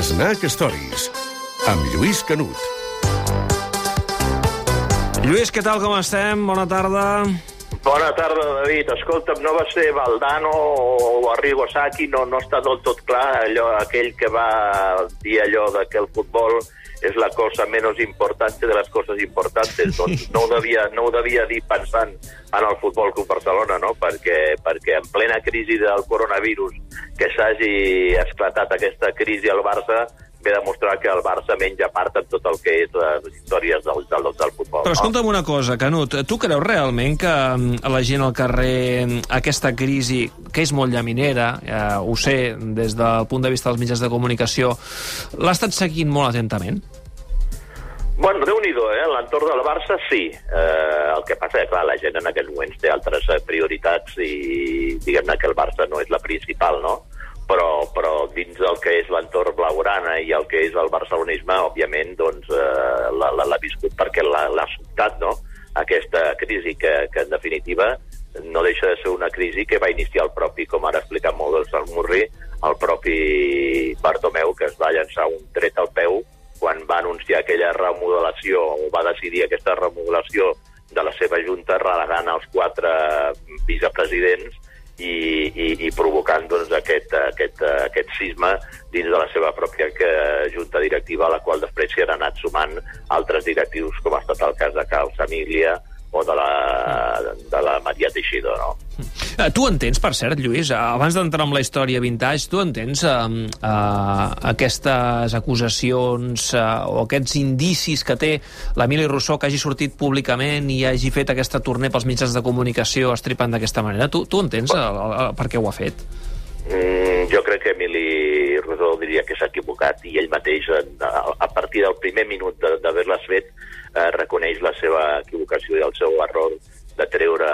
Snack Stories, amb Lluís Canut. Lluís, què tal, com estem? Bona tarda. Bona tarda, David. Escolta'm, no va ser Valdano o Arrigo Sacchi, no, no està del tot clar allò, aquell que va dir allò de que el futbol és la cosa menys important de les coses importants. Doncs no ho devia, no ho devia dir pensant en el Futbol Club Barcelona, no? perquè, perquè en plena crisi del coronavirus que s'hagi esclatat aquesta crisi al Barça ve demostrar que el Barça menja part en tot el que és les històries del, del, del futbol. Però escolta'm una cosa, Canut, tu creus realment que mm, la gent al carrer mm, aquesta crisi, que és molt llaminera, eh, ho sé des del punt de vista dels mitjans de comunicació, l'ha estat seguint molt atentament? Bueno, déu nhi eh? L'entorn del Barça, sí. Eh, el que passa és que, clar, la gent en aquests moments té altres eh, prioritats i, diguem-ne, que el Barça no és la principal, no? Però, però dins del que és l'entorn blaugrana i el que és el barcelonisme, òbviament, doncs, eh, l'ha viscut perquè l'ha sobtat, no?, aquesta crisi que, que, en definitiva, no deixa de ser una crisi que va iniciar el propi, com ara ha explicat molt el Murri, el propi Bartomeu, que es va llançar un tret al peu quan va anunciar aquella remodelació, o va decidir aquesta remodelació de la seva junta relegant els quatre vicepresidents sisme dins de la seva pròpia eh, junta directiva, a la qual després s'hi han anat sumant altres directius, com ha estat el cas de Carl Família o de la, de la Maria Teixidor, no? Eh, tu entens, per cert, Lluís, eh, abans d'entrar en la història vintage, tu entens eh, eh, aquestes acusacions eh, o aquests indicis que té l'Emili Rousseau que hagi sortit públicament i hagi fet aquesta torner pels mitjans de comunicació estripant d'aquesta manera? Tu, tu entens el, el, per què ho ha fet? Mm, jo crec que Emili Rousseau diria que s'ha equivocat i ell mateix, a partir del primer minut d'haver-les fet, eh, reconeix la seva equivocació i el seu error de treure,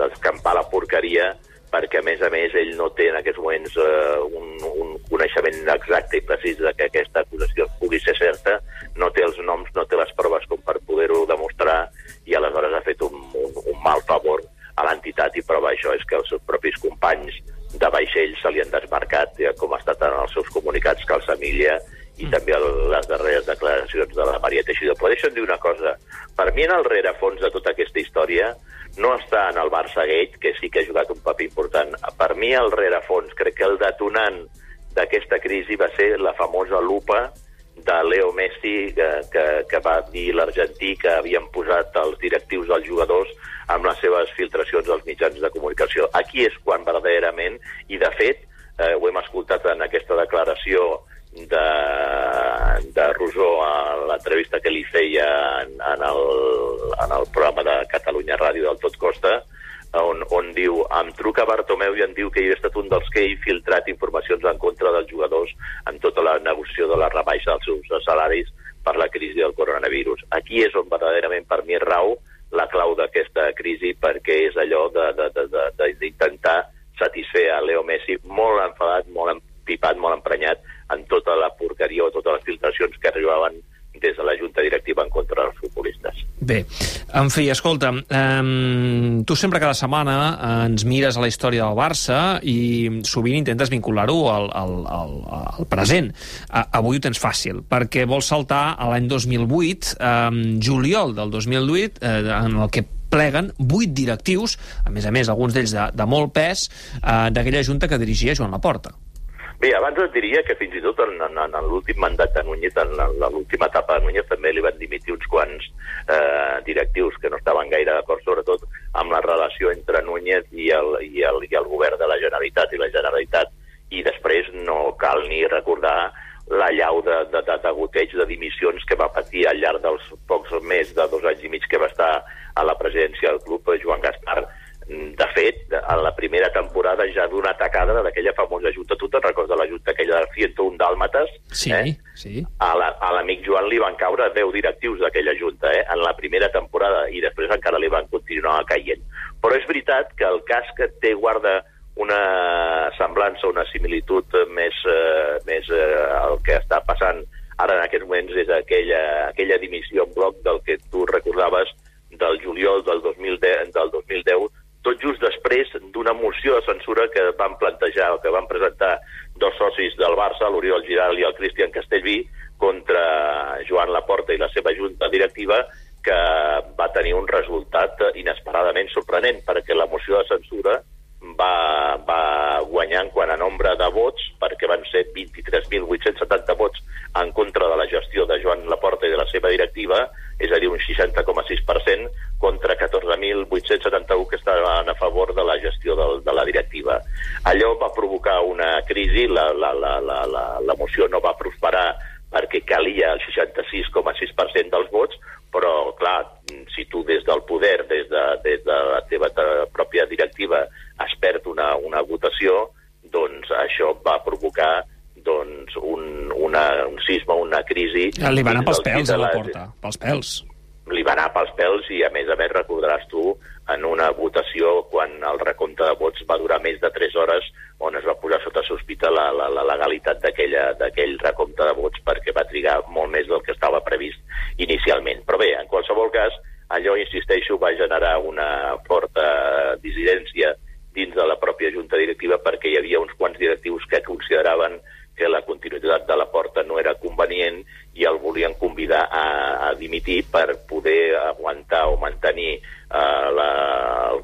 d'escampar la porqueria, perquè, a més a més, ell no té en aquests moments eh, un, un coneixement exacte i precís de que aquesta acusació pugui ser certa, no té els noms, no té les proves com per poder-ho demostrar, i aleshores ha fet un, un, un mal favor a l'entitat, i prova això és que els seus propis companys de vaixell se li han desmarcat, ja, com ha estat en els seus comunicats Calça Emilia, i mm. també les darreres declaracions de la Maria Teixidor. Però deixa'm dir una cosa. Per mi, en el rerefons de tota aquesta història, no està en el Barça Gate, que sí que ha jugat un paper important. Per mi, el rerefons, crec que el detonant d'aquesta crisi va ser la famosa lupa de Leo Messi, que, que, que va dir l'argentí que havien posat els directius dels jugadors amb les seves filtracions als mitjans de comunicació. Aquí és quan verdaderament, i de fet, eh, ho hem escoltat en aquesta declaració de, de Rosó a l'entrevista que li feia en, en, el, en el programa de Catalunya Ràdio del Tot Costa, on, on diu, em truca Bartomeu i em diu que jo he estat un dels que he filtrat informacions en contra dels jugadors en tota la negociació de la rebaixa dels seus salaris per la crisi del coronavirus. Aquí és on verdaderament per mi rau la clau d'aquesta crisi perquè és allò d'intentar satisfer a Leo Messi molt enfadat, molt empipat, molt emprenyat en tota la porqueria o totes les filtracions que arribaven des de la Junta Directiva en contra dels futbolistes. Bé, en fi, escolta, um, tu sempre cada setmana ens mires a la història del Barça i sovint intentes vincular-ho al, al, al, al present. Avui ho tens fàcil, perquè vols saltar a l'any 2008, um, juliol del 2008, uh, en el que pleguen vuit directius, a més a més, alguns d'ells de, de molt pes, uh, d'aquella junta que dirigia Joan Laporta. Bé, abans et diria que fins i tot en, en, en l'últim mandat de Núñez, en l'última etapa de Núñez, també li van dimitir uns quants eh, directius que no estaven gaire d'acord, sobretot amb la relació entre Núñez i el, i, el, i el govern de la Generalitat i la Generalitat. I després no cal ni recordar la llau de, de, de, de goteig de dimissions que va patir al llarg dels pocs més de dos anys i mig que va estar a la presidència del club Joan Gaspar de fet, en la primera temporada ja d'una atacada d'aquella famosa junta, tu te'n recordes de la junta aquella de 101 dàlmates? Sí, eh? sí. A l'amic la, Joan li van caure 10 directius d'aquella junta, eh? en la primera temporada, i després encara li van continuar caient. Però és veritat que el cas que té guarda una semblança, una similitud més, eh, més eh, el que està passant ara en aquests moments és aquella, aquella dimissió en bloc del que tu recordaves del juliol del 2010, del 2010 tot just després d'una moció de censura que van plantejar o que van presentar dos socis del Barça, l'Oriol Giral i el Cristian Castellví, contra Joan Laporta i la seva junta directiva, que va tenir un resultat inesperadament sorprenent, perquè la moció de censura va, va guanyar en quant a nombre de vots, perquè van ser 23.870 vots en contra de la gestió de Joan Laporta i de la seva directiva, és a dir, un 60,6% contra 14.871 que estaven a favor de la gestió de, de la directiva. Allò va provocar una crisi, la, la, la, la, la, la moció no va prosperar perquè calia el 66,6% dels vots, però, clar, si tu des del poder, des de, des de la teva pròpia directiva, es perd una, una votació, doncs això va provocar doncs, un, una, un sisme, una crisi... Li va anar pels pèls a la porta, pels pèls. Li va anar pels pèls i, a més a més, recordaràs tu en una votació quan el recompte de vots va durar més de 3 hores on es va posar sota sospita la, la, la legalitat d'aquell recompte de vots perquè va trigar molt més del que estava previst inicialment. Però bé, en qualsevol cas, allò, insisteixo, va generar una forta dissidència dins de la pròpia junta directiva perquè hi havia uns quants directius que consideraven que la continuïtat de la porta no era convenient i el volien convidar a, a dimitir per poder aguantar o mantenir eh, la,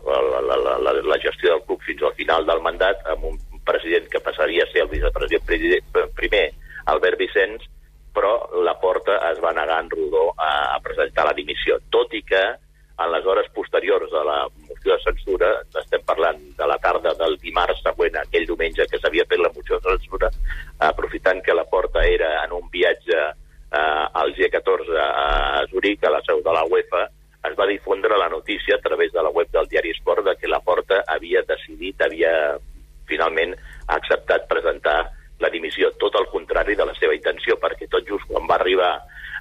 la, la, la, la gestió del club fins al final del mandat amb un president que passaria a ser el vicepresident primer, Albert Vicenç, però la porta es va negar en rodó a, a presentar la dimissió, tot i que en les hores posteriors a la moció de censura, estem parlant de la tarda del dimarts següent, aquell diumenge que s'havia fet la moció de censura, aprofitant que la porta era en un viatge eh, al G14 a Zurich, a la seu de la UEFA, es va difondre la notícia a través de la web del diari Esport de que la Porta havia decidit, havia finalment acceptat presentar la dimissió, tot el contrari de la seva intenció, perquè tot just quan va arribar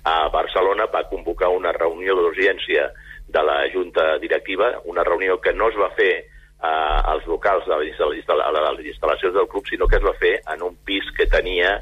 a Barcelona va convocar una reunió d'urgència de la Junta Directiva, una reunió que no es va fer eh, als locals de les instal·lacions del club, sinó que es va fer en un pis que tenia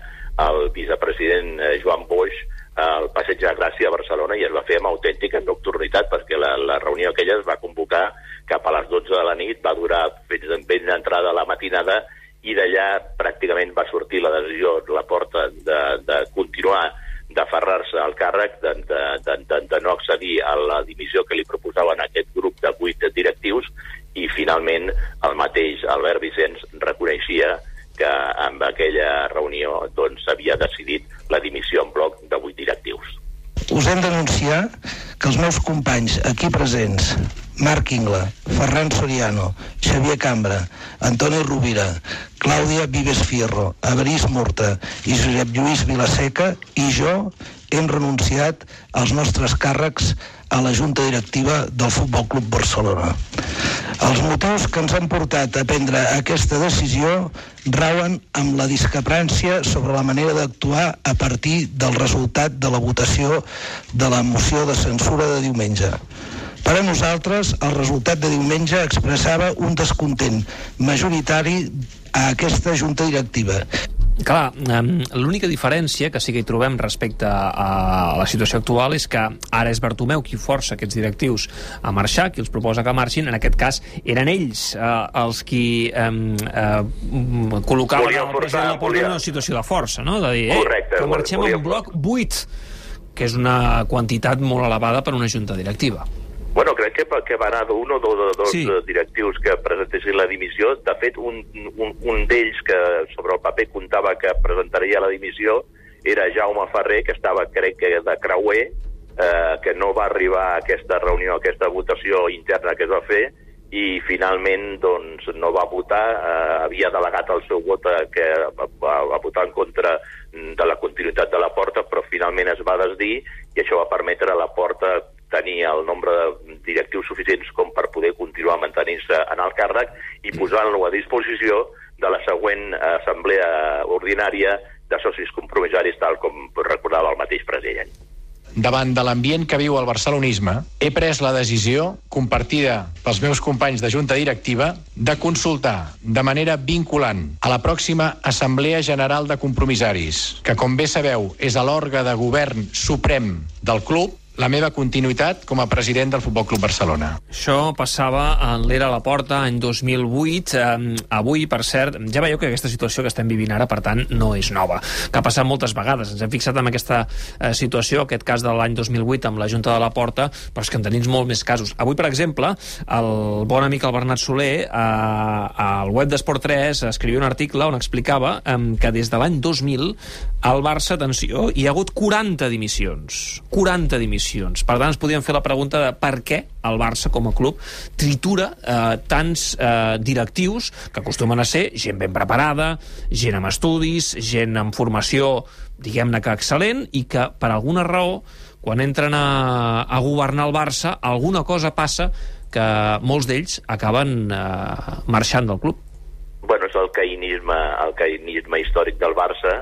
el vicepresident eh, Joan Boix al Passeig de Gràcia a Barcelona i es va fer amb autèntica nocturnitat perquè la, la reunió aquella es va convocar cap a les 12 de la nit, va durar fins ben d'entrada a la matinada i d'allà pràcticament va sortir la decisió la porta de, de continuar d'aferrar-se al càrrec, de, de, de, de, de no accedir a la dimissió que li proposaven aquest grup de vuit directius i finalment el mateix Albert Vicenç reconeixia que amb aquella reunió s'havia doncs, decidit la dimissió en bloc de vuit directius. Us hem d'anunciar que els meus companys aquí presents, Marc Ingla, Ferran Soriano, Xavier Cambra, Antoni Rovira, Clàudia Vives Fierro, Averís Morta i Josep Lluís Vilaseca i jo hem renunciat als nostres càrrecs a la Junta Directiva del Futbol Club Barcelona. Els motius que ens han portat a prendre aquesta decisió rauen amb la discrepància sobre la manera d'actuar a partir del resultat de la votació de la moció de censura de diumenge. Per a nosaltres, el resultat de diumenge expressava un descontent majoritari a aquesta junta directiva. Clar, l'única diferència que sí que hi trobem respecte a la situació actual és que ara és Bartomeu qui força aquests directius a marxar, qui els proposa que marxin, en aquest cas eren ells eh, els qui eh, eh, col·locaven el president de la Porta en una situació de força, no? de dir, eh, Correcte, que marxem en bloc 8, que és una quantitat molt elevada per una junta directiva. Bueno, crec que, que va anar d'un o dos, dos sí. directius que presentessin la dimissió. De fet, un, un, un d'ells que sobre el paper comptava que presentaria la dimissió era Jaume Ferrer, que estava, crec que, de Creuer, eh, que no va arribar a aquesta reunió, a aquesta votació interna que es va fer, i finalment doncs, no va votar, eh, havia delegat el seu vot a, que va, va votar en contra de la continuïtat de la porta, però finalment es va desdir i això va permetre a la porta tenir el nombre de directius suficients com per poder continuar mantenint-se en el càrrec i posant-lo a disposició de la següent assemblea ordinària de socis compromissaris, tal com recordava el mateix president. Davant de l'ambient que viu el barcelonisme, he pres la decisió, compartida pels meus companys de junta directiva, de consultar de manera vinculant a la pròxima Assemblea General de Compromissaris, que, com bé sabeu, és l'òrgan de govern suprem del club, la meva continuïtat com a president del Futbol Club Barcelona. Això passava en l'era a la porta, any 2008. Eh, avui, per cert, ja veieu que aquesta situació que estem vivint ara, per tant, no és nova, que ha passat moltes vegades. Ens hem fixat en aquesta eh, situació, aquest cas de l'any 2008 amb la Junta de la Porta, però és que en tenim molts més casos. Avui, per exemple, el bon amic el Bernat Soler, eh, al web d'Esport 3, escrivia un article on explicava eh, que des de l'any 2000 al Barça, atenció, hi ha hagut 40 dimissions. 40 dimissions. Per tant, ens podíem fer la pregunta de per què el Barça, com a club, tritura eh, tants eh, directius que acostumen a ser gent ben preparada, gent amb estudis, gent amb formació, diguem-ne que excel·lent, i que, per alguna raó, quan entren a, a governar el Barça, alguna cosa passa que molts d'ells acaben eh, marxant del club. Bueno, és el caïnisme, el caïnisme històric del Barça,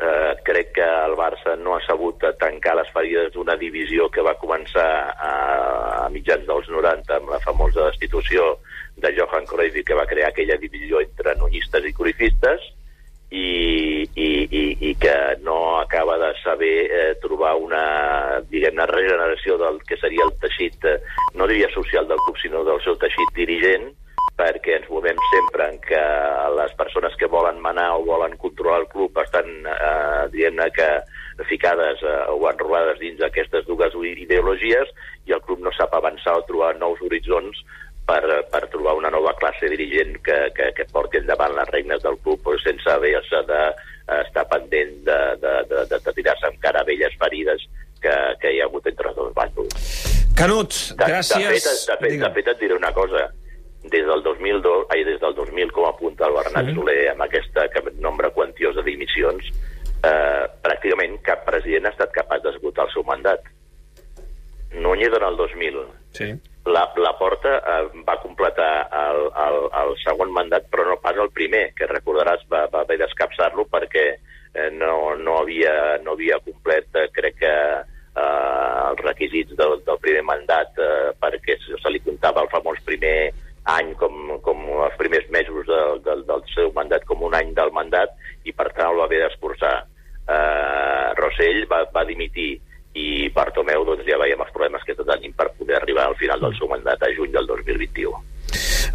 eh, crec que el Barça no ha sabut tancar les ferides d'una divisió que va començar a, a mitjans dels 90 amb la famosa destitució de Johan Cruyff que va crear aquella divisió entre nunyistes i cruyffistes i, i, i, i que no acaba de saber eh, trobar una, diguem-ne, regeneració del que seria el teixit, eh, no diria social del club, sinó del seu teixit dirigent, perquè ens movem sempre en què les persones que volen manar o volen controlar el club diguem-ne que, ficades eh, o enrolades dins d'aquestes dues ideologies i el club no sap avançar o trobar nous horitzons per, per trobar una nova classe dirigent que, que, que porti endavant les regnes del club però sense haver-se de eh, pendent de, de, de, de, de tirar-se encara velles ferides que, que hi ha hagut entre els dos bàndols. Canut, De, gràcies. de, fet, de, fet, de fet, et diré una cosa des del 2002, ai, des del 2000, com apunta el Bernat Sí. Soler, amb aquesta que- nombre quantiós de dimissions, eh, president ha estat capaç d'esgotar el seu mandat. Núñez en el 2000. Sí. La, la Porta eh, va completar el, el, el segon mandat, però no pas el primer, que recordaràs va, va haver d'escapçar-lo perquè eh, no, no, havia, no havia complet, eh, crec que, eh, els requisits del, del primer mandat eh, perquè se, se li comptava el famós primer any com, com els primers mesos del, del, del seu mandat com un any del mandat i per tant el va haver d'escurçar. Eh, Rossell va, va dimitir i Bartomeu doncs, ja veiem els problemes que tenim per poder arribar al final del seu mandat a juny del 2021.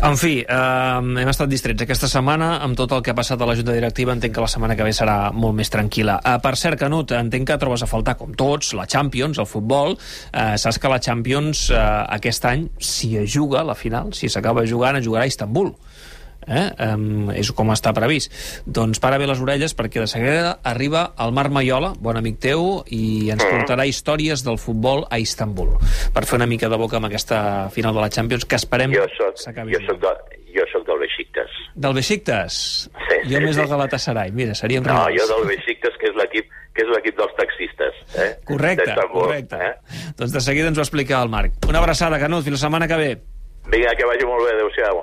En fi, eh, hem estat distrets aquesta setmana amb tot el que ha passat a la Junta Directiva. Entenc que la setmana que ve serà molt més tranquil·la. Eh, per cert, Canut, entenc que trobes a faltar, com tots, la Champions, el futbol. Eh, saps que la Champions eh, aquest any, si es juga la final, si s'acaba jugant, es jugarà a Istanbul. Eh? Um, és com està previst. Doncs para bé les orelles perquè de seguida arriba el Marc Maiola, bon amic teu, i ens portarà històries del futbol a Istanbul per fer una mica de boca amb aquesta final de la Champions que esperem s'acabi jo soc, de, jo soc del Besiktas. del Besiktas? Sí, jo sí, més sí. del Galatasaray. Mira, seríem No, rivals. jo del Besiktas, que és l'equip que és l'equip dels taxistes. Eh? Correcte, correcte. Eh? Doncs de seguida ens ho explica el Marc. Una abraçada, Canut, fins la setmana que ve. Vinga, que vagi molt bé, adeu-siau.